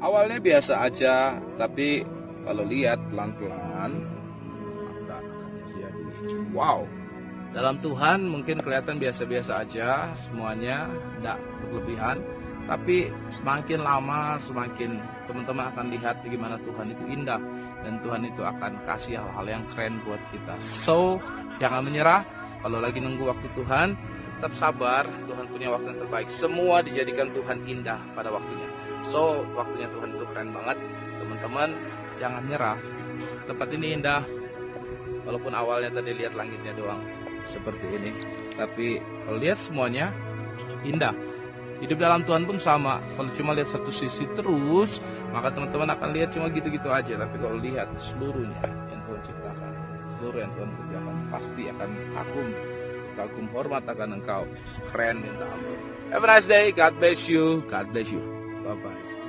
awalnya biasa aja tapi kalau lihat pelan-pelan wow. Dalam Tuhan mungkin kelihatan biasa-biasa aja semuanya tidak berlebihan tapi semakin lama semakin teman-teman akan lihat bagaimana Tuhan itu indah dan Tuhan itu akan kasih hal-hal yang keren buat kita. So jangan menyerah. Kalau lagi nunggu waktu Tuhan tetap sabar Tuhan punya waktu yang terbaik. Semua dijadikan Tuhan indah pada waktunya. So waktunya Tuhan itu keren banget. Teman-teman jangan nyerah. Tempat ini indah. Walaupun awalnya tadi lihat langitnya doang seperti ini. Tapi kalau lihat semuanya indah. Hidup dalam Tuhan pun sama. Kalau cuma lihat satu sisi terus maka teman-teman akan lihat cuma gitu-gitu aja. Tapi kalau lihat seluruhnya yang Tuhan ciptakan seluruh yang Tuhan kerjakan pasti akan kagum kagum hormat akan engkau. Keren minta ampun. Have a nice day. God bless you. God bless you. Bye bye